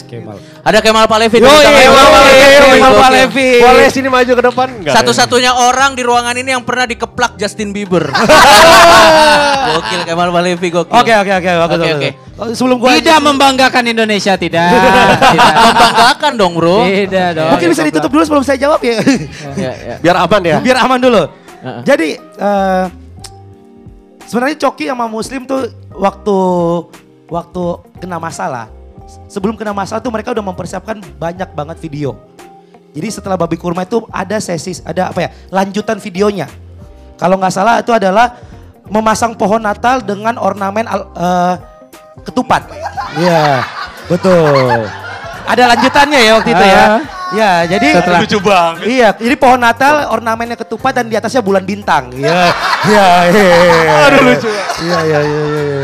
Ada Kemal Palevi. Yo, tepuk tangan iya. Kemal Palevi, Kemal. Palevi. Boleh sini maju ke depan enggak? Satu-satunya orang di ruangan ini yang pernah dikeplak Justin Bieber. gokil Kemal Palevi gokil. Oke oke oke Oke, oke. Sebelum gua Tidak membanggakan Indonesia, tidak. tidak. Membanggakan dong bro. Tidak dong. Mungkin bisa ditutup dulu sebelum saya jawab ya. Ya, ya. Biar aman ya. Biar aman dulu. Heeh. Jadi eh, sebenarnya Coki sama Muslim tuh waktu waktu kena masalah, sebelum kena masalah tuh mereka udah mempersiapkan banyak banget video. Jadi setelah babi kurma itu ada sesi, ada apa ya, lanjutan videonya. Kalau nggak salah itu adalah memasang pohon Natal dengan ornamen al- eh, ketupat. Iya, betul. Ada lanjutannya ya waktu itu ya. Ya, jadi Setelah- Lucu banget. Iya, jadi pohon Natal ornamennya ketupat dan di atasnya bulan bintang. Iya. Iya, iya. iya. Aduh lucu. Iya, iya, iya, iya.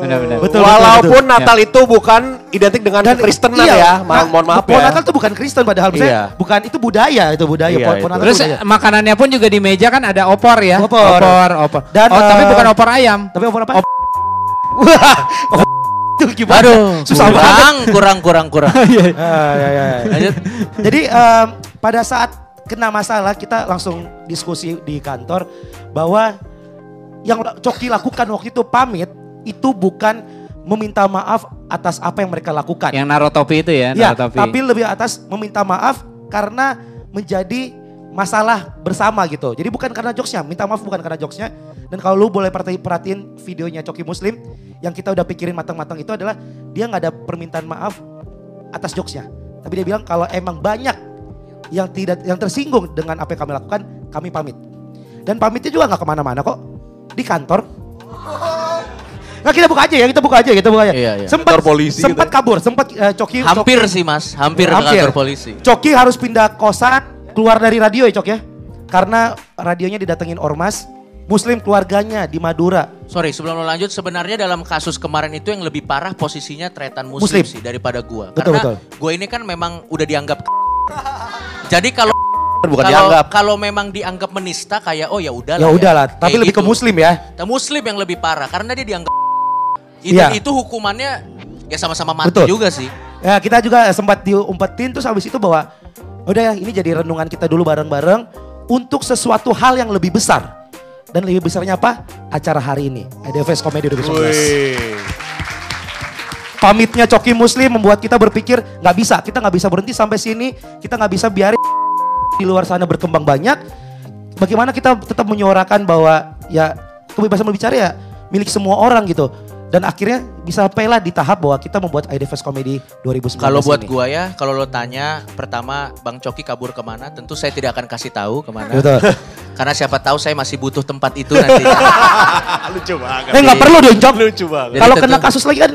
Benar-benar. Betul, Walaupun betul, Natal itu bukan identik dengan Kristenan iya, ya. nah, Ma- mohon maaf pohon ya. Natal itu bukan Kristen padahal Iya. Maksudnya bukan itu budaya, itu budaya Iya, pohon, itu. pohon Natal Terus itu budaya. makanannya pun juga di meja kan ada opor ya. Opor. opor, opor. Dan, oh, tapi eh, bukan opor ayam. Tapi opor apa? Op- Wah, itu gimana? Aduh, susah banget. kurang, kurang, kurang, kurang. Ah, iya, iya, iya. Lanjut. Jadi em, pada saat kena masalah kita langsung diskusi di kantor bahwa yang Coki lakukan waktu itu pamit itu bukan meminta maaf atas apa yang mereka lakukan. Yang naro topi itu ya, Ya, topi. tapi lebih atas meminta maaf karena menjadi masalah bersama gitu. Jadi bukan karena jokesnya, minta maaf bukan karena jokesnya. Dan kalau lu boleh perhati- perhatiin videonya Coki Muslim, yang kita udah pikirin matang-matang itu adalah dia nggak ada permintaan maaf atas jokesnya. Tapi dia bilang kalau emang banyak yang tidak yang tersinggung dengan apa yang kami lakukan, kami pamit. Dan pamitnya juga nggak ke mana-mana kok. Di kantor Nah kita buka aja ya, kita buka aja, kita buka aja. Iya, iya. Sempat Kantor polisi sempat gitu kabur, sempat eh, Coki Hampir Coki- sih mas, hampir, ke kantor polisi. Coki harus pindah kosan, keluar dari radio ya Cok ya. Karena radionya didatengin ormas, muslim keluarganya di Madura. Sorry, sebelum lo lanjut, sebenarnya dalam kasus kemarin itu yang lebih parah posisinya tretan muslim, Muslim. sih daripada gua. Betul, Karena betul. gua ini kan memang udah dianggap Jadi kalau Bukan kalau dianggap. kalau memang dianggap menista kayak oh ya udahlah. Ya udahlah, tapi Kayak lebih ke gitu. muslim ya. Muslim yang lebih parah karena dia dianggap itu Iya. itu hukumannya ya sama-sama mati Betul. juga sih. Ya kita juga sempat diumpetin terus habis itu bahwa udah ya ini jadi renungan kita dulu bareng-bareng untuk sesuatu hal yang lebih besar. Dan lebih besarnya apa? Acara hari ini, EDFS Comedy 2019. Pamitnya Coki Muslim membuat kita berpikir nggak bisa, kita nggak bisa berhenti sampai sini, kita nggak bisa biarin di luar sana berkembang banyak. Bagaimana kita tetap menyuarakan bahwa ya kebebasan berbicara ya milik semua orang gitu. Dan akhirnya bisa sampailah di tahap bahwa kita membuat IDFS Comedy 2019 Kalau buat ini. gua ya, kalau lo tanya pertama Bang Coki kabur ke mana, tentu saya tidak akan kasih tahu ke mana. Betul. Karena siapa tahu saya masih butuh tempat itu nantinya. Lucu banget. Eh nggak perlu dong, Cok. Lucu banget. Kalau kena kasus lagi kan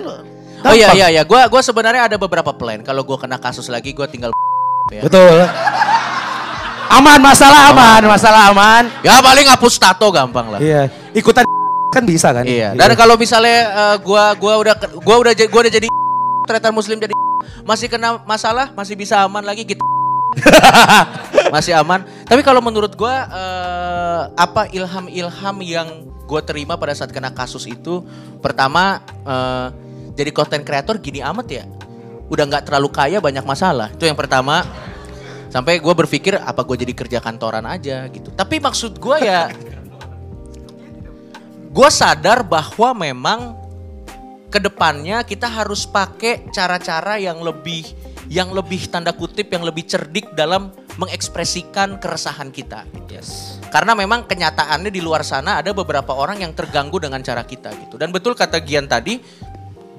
oh iya iya iya, gua gua sebenarnya ada beberapa plan. Kalau gua kena kasus lagi, gua tinggal ya. Betul. Aman, masalah aman, masalah aman. Ya paling hapus tato gampang lah. Iya, ikutan kan bisa kan? Iya. Dan kalau misalnya eh, gua gua udah gua udah gua udah jadi ternyata muslim jadi masih kena masalah, masih bisa aman lagi gitu. masih aman. Tapi kalau menurut gua eh, apa ilham-ilham yang gua terima pada saat kena kasus itu pertama eh, jadi konten kreator gini amat ya. Udah nggak terlalu kaya banyak masalah. Itu yang pertama. Sampai gua berpikir apa gue jadi kerja kantoran aja gitu. Tapi maksud gua ya gue sadar bahwa memang ke depannya kita harus pakai cara-cara yang lebih yang lebih tanda kutip yang lebih cerdik dalam mengekspresikan keresahan kita. Yes. Karena memang kenyataannya di luar sana ada beberapa orang yang terganggu dengan cara kita gitu. Dan betul kata Gian tadi,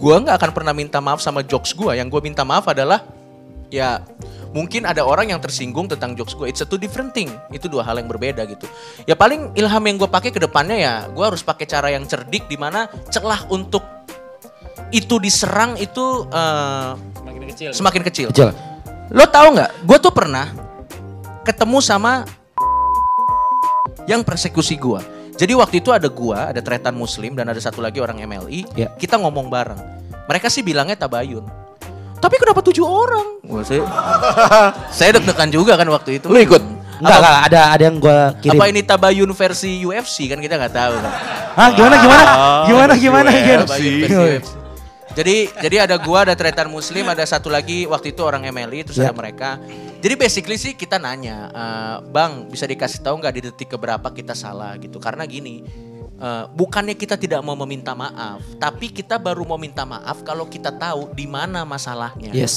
gua nggak akan pernah minta maaf sama jokes gua. Yang gue minta maaf adalah ya mungkin ada orang yang tersinggung tentang jokes gue. It's a two different thing. Itu dua hal yang berbeda gitu. Ya paling ilham yang gue pakai ke depannya ya, gue harus pakai cara yang cerdik di mana celah untuk itu diserang itu eh, Semakin kecil. semakin kecil. Kecil. Lo tahu nggak? Gue tuh pernah ketemu sama yang persekusi gua. Jadi waktu itu ada gua, ada tretan muslim dan ada satu lagi orang MLI. Ya. Kita ngomong bareng. Mereka sih bilangnya tabayun. Tapi kenapa tujuh orang? Wah, saya, saya deg-degan juga kan waktu itu. Lu ikut? Enggak, enggak, ada ada yang gua kirim. apa ini tabayun versi UFC kan kita nggak tahu kan. Hah, gimana gimana? Gimana versi gimana? UFC. Gimana? Versi UFC. Jadi jadi ada gua, ada tretan muslim, ada satu lagi waktu itu orang MLI, terus Ya. ada mereka. Jadi basically sih kita nanya, "Eh, bang bisa dikasih tahu nggak di detik keberapa kita salah gitu? Karena gini, eh, bukannya kita tidak mau meminta maaf, tapi kita baru mau minta maaf kalau kita tahu di mana masalahnya. Yes.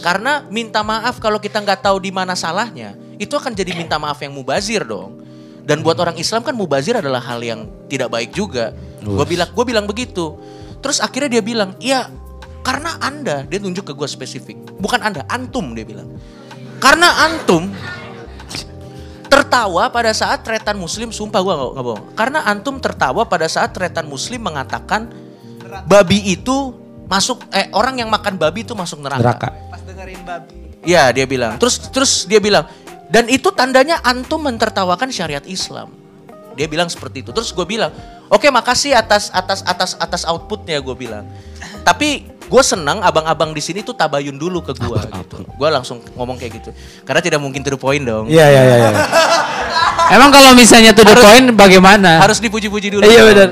Karena minta maaf kalau kita nggak tahu di mana salahnya, itu akan jadi minta maaf yang mubazir dong. Dan buat orang Islam kan mubazir adalah hal yang tidak baik juga. Gue bilang, gue bilang begitu. Terus akhirnya dia bilang, iya karena anda, dia tunjuk ke gue spesifik. Bukan anda, antum dia bilang. Karena antum tertawa pada saat tretan muslim, sumpah gue nggak bohong. Karena antum tertawa pada saat tretan muslim mengatakan babi itu masuk, eh orang yang makan babi itu masuk Neraka. Pas dengerin babi. Iya dia bilang. Terus terus dia bilang dan itu tandanya antum mentertawakan syariat Islam. Dia bilang seperti itu. Terus gue bilang, oke makasih atas atas atas atas outputnya gue bilang. Tapi gue senang abang-abang di sini tuh tabayun dulu ke gue gitu. Gue langsung ngomong kayak gitu. Karena tidak mungkin to the point dong. Iya iya iya. iya. Emang kalau misalnya to the Harus- point bagaimana? Harus dipuji-puji dulu. Iya, benar.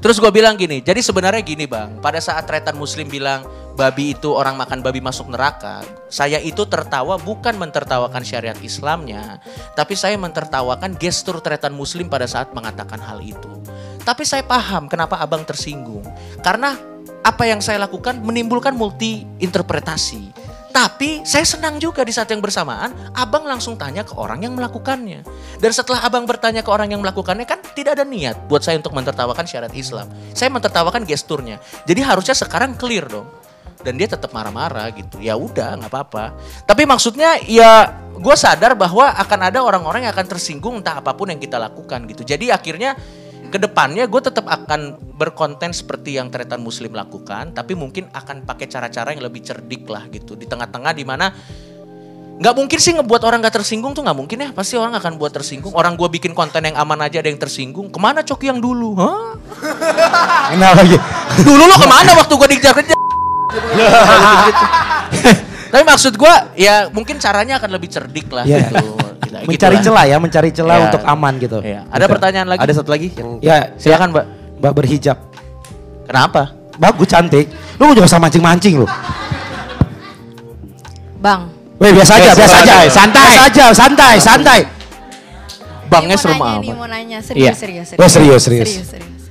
Terus gue bilang gini, jadi sebenarnya gini bang, pada saat tretan muslim bilang babi itu orang makan babi masuk neraka, saya itu tertawa bukan mentertawakan syariat Islamnya, tapi saya mentertawakan gestur tretan muslim pada saat mengatakan hal itu. Tapi saya paham kenapa abang tersinggung, karena apa yang saya lakukan menimbulkan multi interpretasi. Tapi saya senang juga di saat yang bersamaan, abang langsung tanya ke orang yang melakukannya. Dan setelah abang bertanya ke orang yang melakukannya kan tidak ada niat buat saya untuk mentertawakan syariat Islam. Saya mentertawakan gesturnya. Jadi harusnya sekarang clear dong. Dan dia tetap marah-marah gitu. Ya udah nggak apa-apa. Tapi maksudnya ya gue sadar bahwa akan ada orang-orang yang akan tersinggung entah apa pun yang kita lakukan gitu. Jadi akhirnya ke depannya gue tetap akan berkonten seperti yang Tretan Muslim lakukan, tapi mungkin akan pakai cara-cara yang lebih cerdik lah gitu. Di tengah-tengah di mana nggak mungkin sih ngebuat orang gak tersinggung tuh nggak mungkin ya. Pasti orang akan buat tersinggung. Orang gue bikin konten yang aman aja ada yang tersinggung. Ke mana coki yang dulu Hah? Kenapa lagi? dulu lo ke mana waktu gue dikejar-kejar tapi maksud gue ya mungkin caranya akan lebih cerdik lah Iya. gitu Gila, gitu Mencari lah. celah ya, mencari celah Iya. untuk aman gitu. Iya. ada pertanyaan lagi Ada satu lagi yang Ya, silakan mbak Mbak berhijab. kenapa Bagus cantik. Lu jangan usah mancing-mancing lu. Bang, Weh biasa aja, Biasa aja. Santai. Biasa aja, santai, santai. bangnya serem nanya nih, amat mau nanya Iya. serius, serius, serius. Oh, serius, serius. serius, serius.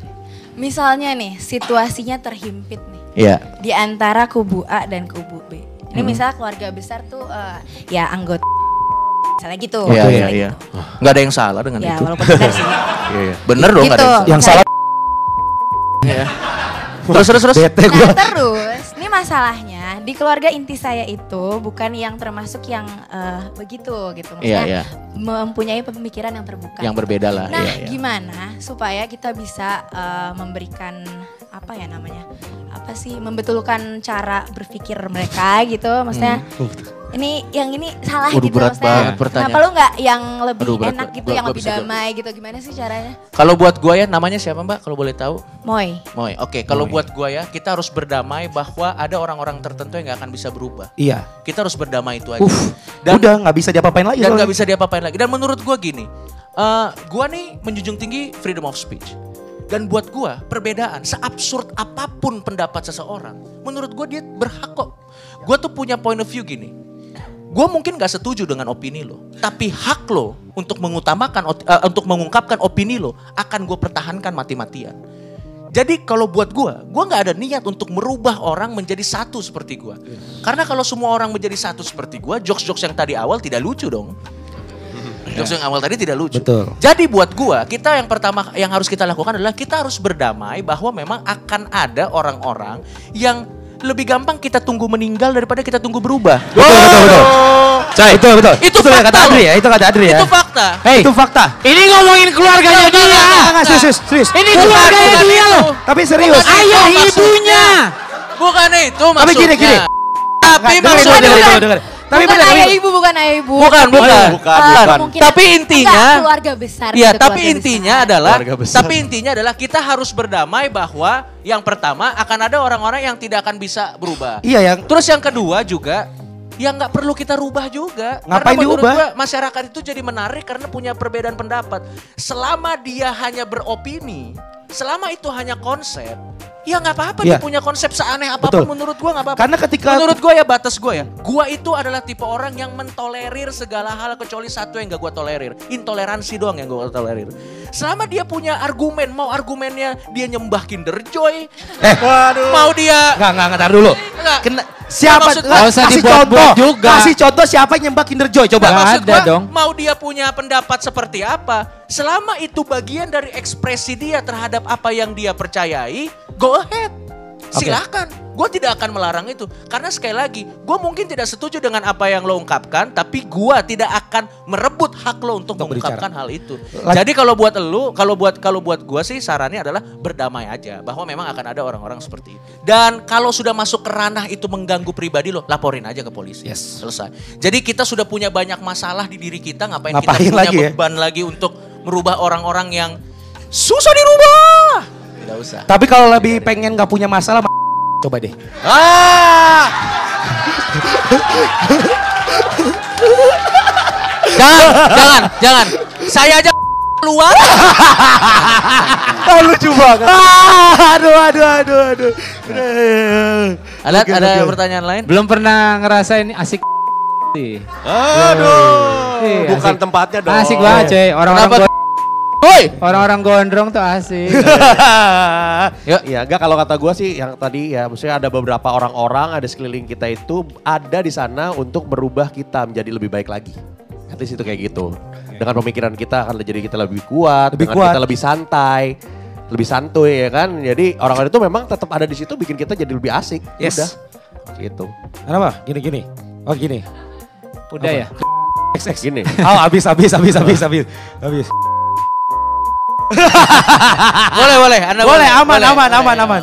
Misalnya nih, situasinya terhimpit nih Iya. di antara kubu A dan kubu B. Hmm. Ini misalnya keluarga besar tuh eh, ya anggota misalnya gitu. Iya, iya, iya. gitu. Nggak ada yang salah dengan Ya itu. walaupun benar sih. Iya, iya. Bener dong, nggak ada Gitu. yang salah. Yang salah Iya. Terus, terus, terus. bete gua. Nah terus, ini masalahnya di keluarga inti saya itu bukan yang termasuk yang eh, begitu gitu. Iya, Maksudnya iya. mempunyai pemikiran yang terbuka. Yang berbeda lah. Nah, iya, iya. gimana supaya kita bisa eh, memberikan apa ya namanya? Apa sih membetulkan cara berpikir mereka gitu? Maksudnya ini yang ini salah Hmm. Waduh, gitu berat maksudnya. banget pertanyaan. Kenapa lu nggak yang lebih Aduh, berat, enak berat. gitu, Gua- yang gua lebih bisa jawab. damai gitu? Gimana sih caranya? Kalau buat gua ya namanya siapa Mbak kalau boleh tahu? Moy. Moy. Oke, kalau buat gua ya kita harus berdamai bahwa ada orang-orang tertentu yang nggak akan bisa berubah. Iya. Kita harus berdamai itu aja. Uff, Dan- udah nggak bisa diapa-apain lagi. dan nggak bisa diapa-apain lagi. Dan menurut gua gini, eh gua nih menjunjung tinggi freedom of speech. Dan buat gua perbedaan seabsurd apa pun pendapat seseorang, menurut gua dia berhak kok. Gua tuh punya point of view gini. Gue mungkin gak setuju dengan opini lo, tapi hak lo untuk mengutamakan, eh, untuk mengungkapkan opini lo akan gue pertahankan mati-matian. Jadi kalau buat gue, gue nggak ada niat untuk merubah orang menjadi satu seperti gue. Karena kalau semua orang menjadi satu seperti gue, jokes-jokes yang tadi awal tidak lucu dong. Jokes yang awal tadi tidak lucu. Betul. Jadi buat gua, kita yang pertama yang harus kita lakukan adalah kita harus berdamai bahwa memang akan ada orang-orang yang lebih gampang kita tunggu meninggal daripada kita tunggu berubah. Betul, betul, betul. Cai, betul, betul. Itu yang fakta kata Adri loh. ya, itu kata Adri ya. Itu fakta. Hei, itu fakta. Ini ngomongin keluarganya dia. Enggak, enggak, serius, serius, serius. Ini keluarganya dia. itu. Tapi serius. Bukan itu Ayah ibunya. Bukan itu maksudnya. Tapi gini, gini. Tapi maksudnya dengar, dengar, dengar. Tapi bukan benar, ayah ibu, bukan ayah ibu. Bukan, Tapi, bukan. eh, Bukan, bukan. kemungkinan- Tapi intinya- Enggak, keluarga besar. Iya, gitu, tapi intinya besar. adalah Keluarga besar. tapi intinya adalah kita harus berdamai bahwa yang pertama akan ada orang-orang yang tidak akan bisa berubah. Iya yang Terus yang kedua juga yang nggak perlu kita rubah juga. Ngapain karena diubah? gua, masyarakat itu jadi menarik karena punya perbedaan pendapat. Selama dia hanya beropini, selama itu hanya konsep, ya nggak apa-apa Iya. dia punya konsep seaneh apa pun Betul. menurut gua nggak apa-apa. Karena ketika- menurut gua ya batas gua ya, gua itu adalah tipe orang yang mentolerir segala hal kecuali satu yang gak gua tolerir, intoleransi doang yang gua tolerir. Selama dia punya argumen, mau argumennya dia nyembah Kinder Joy, eh mau dia enggak enggak enggak tar dulu. Enggak. Kena, siapa Nggak usah kasih contoh juga. Kasih contoh siapa yang nyembah Kinder Joy coba. Nggak maksud ada gua, dong. Mau dia punya pendapat seperti apa, selama itu bagian dari ekspresi dia terhadap apa yang dia percayai, go ahead. Oke. Silahkan. Gue tidak akan melarang itu. Karena sekali lagi, gue mungkin tidak setuju dengan apa yang lo ungkapkan, tapi gue tidak akan merebut hak lo untuk, Untuk mengungkapkan hal itu. Lan- Jadi kalau buat lo, kalau buat kalau buat gue sih sarannya adalah berdamai aja, bahwa memang akan ada orang-orang seperti itu. Dan kalau sudah masuk ke ranah itu mengganggu pribadi lo, laporin aja ke polisi. Yes. Selesai. Jadi kita sudah punya banyak masalah di diri kita, ngapain, Ngapain kita punya lagi ya? beban lagi untuk merubah orang-orang yang susah dirubah. Tidak usah. Tapi kalau lebih pengen nggak punya masalah coba deh. Ah! jangan, jangan, jangan. Saya aja keluar. Oh, lucu banget. Ah, aduh aduh aduh aduh. Ada Oke, ada oke. pertanyaan lain? Belum pernah ngerasain asik sih. Aduh. Iya, Bukan asik. tempatnya dong. Asik banget cuy. Orang-orang Woi, orang-orang gondrong tuh asik. Yuk. Iya, enggak kalau kata gue sih yang tadi ya, maksudnya ada beberapa orang-orang ada sekeliling kita itu ada di sana untuk merubah kita menjadi lebih baik lagi. At least itu kayak gitu. Dengan pemikiran kita akan jadi kita lebih kuat, Lebih dengan kuat. kita lebih santai, lebih santuy ya kan. Jadi orang-orang itu memang tetap ada di situ bikin kita jadi lebih asik. Yes. Udah. Gitu. Kenapa? Gini gini. Oh gini. Udah ya. XX. Gini. Oh habis habis habis habis habis habis. Boleh, boleh. Anda Boleh, aman, Boleh, aman, boleh. aman, aman.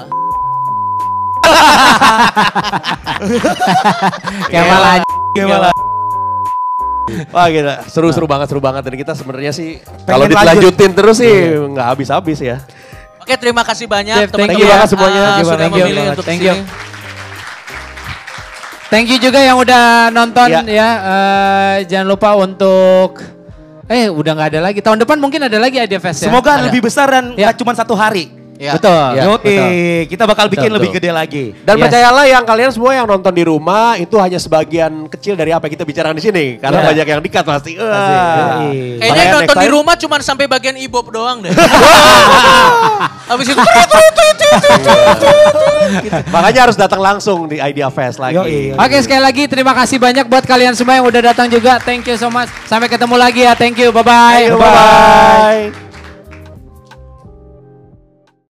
Kayak malah Gimana? Wah gila, seru-seru banget, seru banget. Dan kita sebenarnya sih kalau lanjut. dilanjutin terus sih nggak habis-habis ya. Oke, terima kasih banyak teman-teman you banget semuanya. Thank you, sudah thank you, memilih untuk thank you. Thank you juga yang udah nonton Iya. ya. Eh, jangan lupa untuk eh udah nggak ada lagi. Tahun depan mungkin ada lagi Idea Fest ya. Semoga Ada. lebih besar dan Ya. nggak cuma satu hari. Ya. Betul. Ya, Oke, betul. kita bakal bikin Betul, lebih betul. gede lagi. Dan Yes. percayalah yang kalian semua yang nonton di rumah itu hanya sebagian kecil dari apa yang kita bicarakan di sini. Karena Ya. banyak yang dikat pasti. Kayaknya Makanya nonton di rumah cuma sampai bagian ibop doang deh. Habis itu Makanya harus datang langsung di Idea Fest lagi. Yoi. Oke sekali lagi terima kasih banyak buat kalian semua yang udah datang juga. Thank you so much. Sampai ketemu lagi ya. Thank you. Bye bye. Bye-bye.